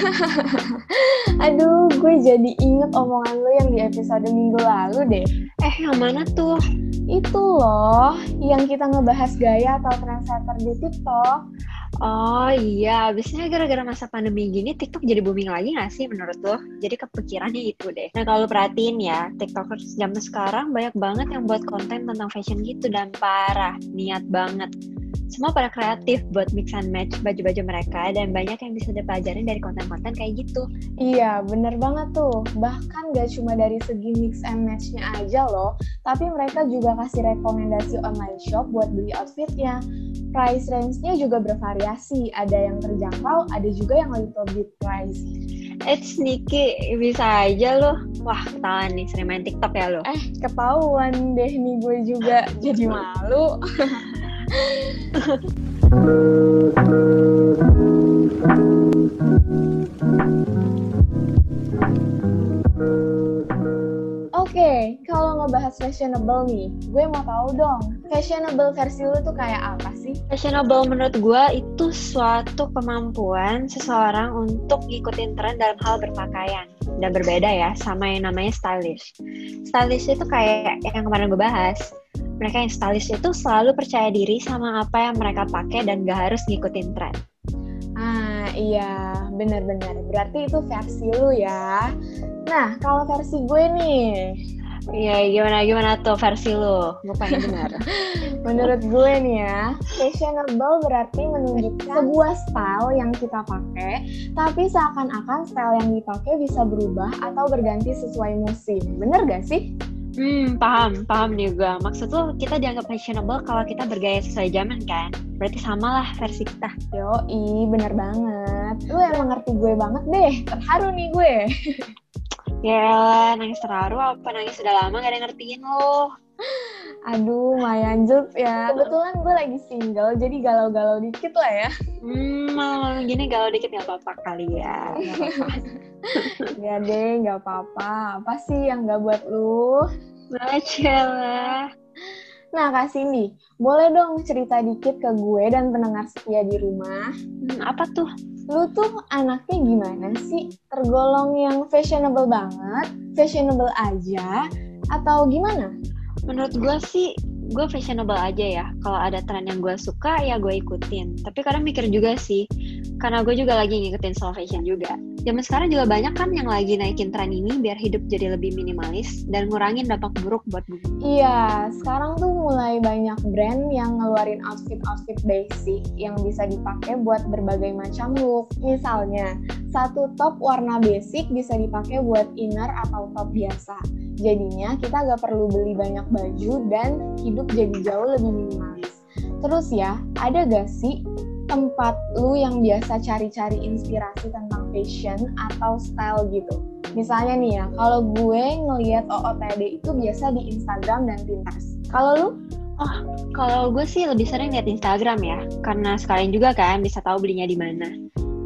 Aduh, gue jadi inget omongan lo yang di episode minggu lalu deh. Eh, yang mana tuh? Itu loh, yang kita ngebahas gaya atau trendsetter di TikTok. Oh iya, abisnya gara-gara masa pandemi gini TikTok jadi booming lagi gak sih menurut lo? Jadi kepikirannya itu deh. Nah kalau perhatiin ya, TikTokers zaman sekarang banyak banget yang buat konten tentang fashion gitu dan parah, niat banget semua pada kreatif buat mix and match baju-baju mereka dan banyak yang bisa dipelajarin dari konten-konten kayak gitu. Iya, bener banget tuh. Bahkan gak cuma dari segi mix and match-nya aja loh, tapi mereka juga kasih rekomendasi online shop buat beli outfitnya. Price range-nya juga bervariasi, ada yang terjangkau, ada juga yang little bit price. It's sneaky, bisa aja loh. Wah, ketahuan nih, sering main TikTok ya lo. Eh, ketahuan deh nih gue juga jadi malu. Oke, okay, kalau ngebahas fashionable nih, gue mau tahu dong, fashionable versi lu tuh kayak apa sih? Fashionable menurut gue itu suatu kemampuan seseorang untuk ngikutin tren dalam hal berpakaian. Dan berbeda ya sama yang namanya stylish. Stylish itu kayak yang kemarin gue bahas, mereka yang stylish itu selalu percaya diri sama apa yang mereka pakai dan gak harus ngikutin tren. Ah iya, benar-benar. Berarti itu versi lu ya. Nah, kalau versi gue nih. Iya, gimana gimana tuh versi lu? Gue pengen dengar. Menurut gue nih ya, fashionable berarti menunjukkan sebuah style yang kita pakai, tapi seakan-akan style yang dipakai bisa berubah atau berganti sesuai musim. Bener gak sih? Hmm, paham, paham juga. Maksud lo kita dianggap fashionable kalau kita bergaya sesuai zaman kan? Berarti sama lah versi kita. Yo, i bener banget. Lu emang ngerti gue banget deh. Terharu nih gue. ya, nangis terharu apa nangis sudah lama gak ada ngertiin lo. Aduh, Mayan Jup ya. Kebetulan gue lagi single, jadi galau-galau dikit lah ya. Hmm, malam gini galau dikit gak apa-apa kali ya. ya deh, gak apa-apa. Apa sih yang gak buat lu? Baca lah. Nah, Kak Cindy, boleh dong cerita dikit ke gue dan pendengar setia di rumah. Hmm, apa tuh? Lu tuh anaknya gimana sih? Tergolong yang fashionable banget, fashionable aja, atau gimana? Menurut gue sih, gue fashionable aja ya. Kalau ada tren yang gue suka, ya gue ikutin. Tapi kadang mikir juga sih, karena gue juga lagi ngikutin slow fashion juga. Zaman sekarang juga banyak kan yang lagi naikin tren ini biar hidup jadi lebih minimalis dan ngurangin dampak buruk buat bumi. Iya, sekarang tuh mulai banyak brand yang ngeluarin outfit-outfit basic yang bisa dipakai buat berbagai macam look. Misalnya, satu top warna basic bisa dipakai buat inner atau top biasa. Jadinya kita gak perlu beli banyak baju dan hidup jadi jauh lebih minimalis. Terus ya, ada gak sih tempat lu yang biasa cari-cari inspirasi tentang fashion atau style gitu? Misalnya nih ya, kalau gue ngelihat OOTD itu biasa di Instagram dan Pinterest. Kalau lu? Oh, kalau gue sih lebih sering lihat Instagram ya, karena sekalian juga kan bisa tahu belinya di mana.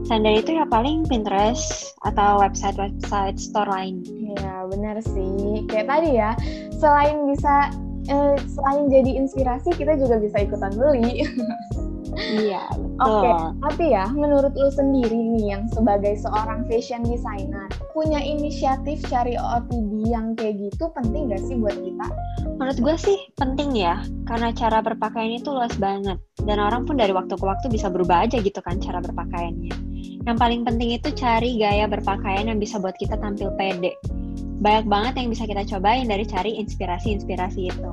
Selain dari itu ya paling Pinterest atau website-website store lain. Iya, benar sih. Kayak tadi ya, selain bisa eh, selain jadi inspirasi, kita juga bisa ikutan beli. Iya, betul. Oke, okay. tapi ya menurut lu sendiri nih yang sebagai seorang fashion designer, punya inisiatif cari OOTD yang kayak gitu penting gak sih buat kita? Menurut gue sih penting ya, karena cara berpakaian itu luas banget. Dan orang pun dari waktu ke waktu bisa berubah aja gitu kan cara berpakaiannya. Yang paling penting itu cari gaya berpakaian yang bisa buat kita tampil pede. Banyak banget yang bisa kita cobain dari cari inspirasi-inspirasi itu.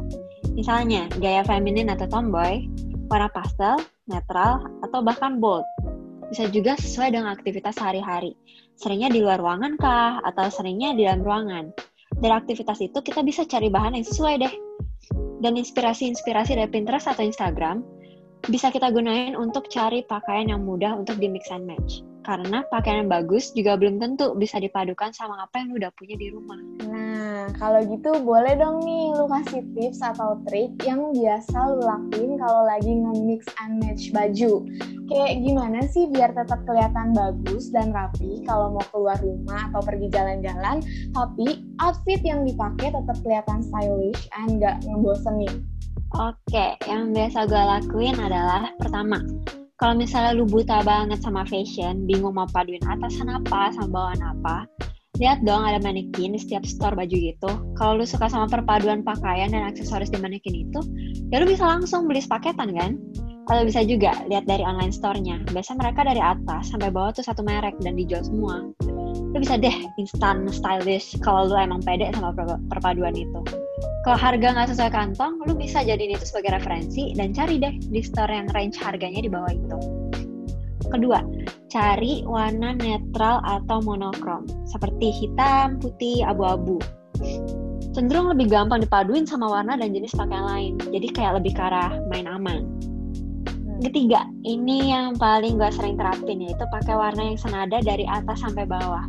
Misalnya, gaya feminin atau tomboy, warna pastel, netral, atau bahkan bold. Bisa juga sesuai dengan aktivitas sehari-hari. Seringnya di luar ruangan kah, atau seringnya di dalam ruangan. Dari aktivitas itu kita bisa cari bahan yang sesuai deh. Dan inspirasi-inspirasi dari Pinterest atau Instagram bisa kita gunain untuk cari pakaian yang mudah untuk di mix and match. Karena pakaian yang bagus juga belum tentu bisa dipadukan sama apa yang udah punya di rumah. Nah, kalau gitu boleh dong nih lu kasih tips atau trik yang biasa lu lakuin kalau lagi nge-mix and match baju. Kayak gimana sih biar tetap kelihatan bagus dan rapi kalau mau keluar rumah atau pergi jalan-jalan, tapi outfit yang dipakai tetap kelihatan stylish and gak ngebosenin. Oke, yang biasa gue lakuin adalah pertama, Kalau misalnya lu buta banget sama fashion, bingung mau paduin atasan apa sama bawahan apa, lihat dong ada manekin di setiap store baju gitu. Kalau lu suka sama perpaduan pakaian dan aksesoris di manekin itu, ya lu bisa langsung beli sepaketan kan? Atau bisa juga lihat dari online store-nya. Biasanya mereka dari atas sampai bawah tuh satu merek dan dijual semua. Lu bisa deh instan stylish kalau lu emang pede sama perpaduan itu. Kalau harga nggak sesuai kantong, lu bisa jadiin itu sebagai referensi dan cari deh di store yang range harganya di bawah itu. Kedua, cari warna netral atau monokrom, seperti hitam, putih, abu-abu. Cenderung lebih gampang dipaduin sama warna dan jenis pakaian lain, jadi kayak lebih ke arah main aman. Ketiga, ini yang paling gue sering terapin yaitu pakai warna yang senada dari atas sampai bawah.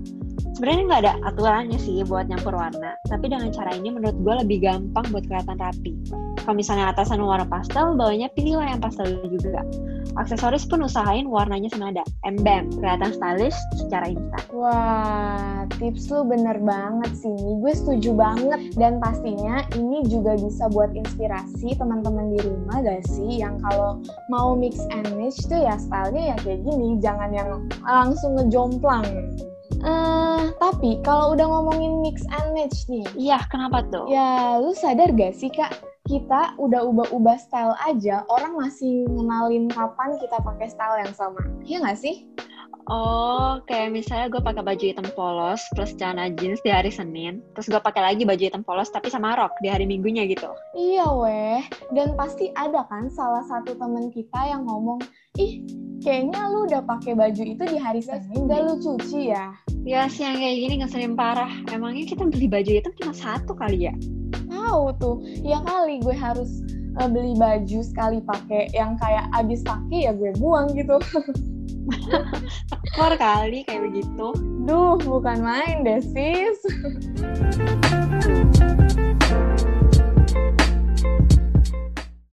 Sebenarnya nggak ada aturannya sih buat nyampur warna, tapi dengan cara ini menurut gue lebih gampang buat kelihatan rapi. Kalau misalnya atasan warna pastel, bawahnya pilihlah yang pastel juga. Aksesoris pun usahain warnanya senada. Embem, kelihatan stylish secara instan. Wah, tips lu bener banget sih. Gue setuju banget. Dan pastinya ini juga bisa buat inspirasi teman-teman di rumah gak sih? Yang kalau mau mix and match tuh ya stylenya ya kayak gini. Jangan yang langsung ngejomplang. Uh, tapi kalau udah ngomongin mix and match nih. Iya, kenapa tuh? Ya, lu sadar gak sih kak? kita udah ubah-ubah style aja, orang masih ngenalin kapan kita pakai style yang sama. Iya nggak sih? Oh, kayak misalnya gue pakai baju hitam polos plus celana jeans di hari Senin, terus gue pakai lagi baju hitam polos tapi sama rok di hari Minggunya gitu. Iya weh, dan pasti ada kan salah satu temen kita yang ngomong, ih kayaknya lu udah pakai baju itu di hari Senin, gak lu cuci ya? Ya sih yang kayak gini ngeselin parah. Emangnya kita beli baju hitam cuma satu kali ya? tahu tuh ya kali gue harus uh, beli baju sekali pakai yang kayak abis pakai ya gue buang gitu Tekor kali kayak begitu. Duh, bukan main deh, sis.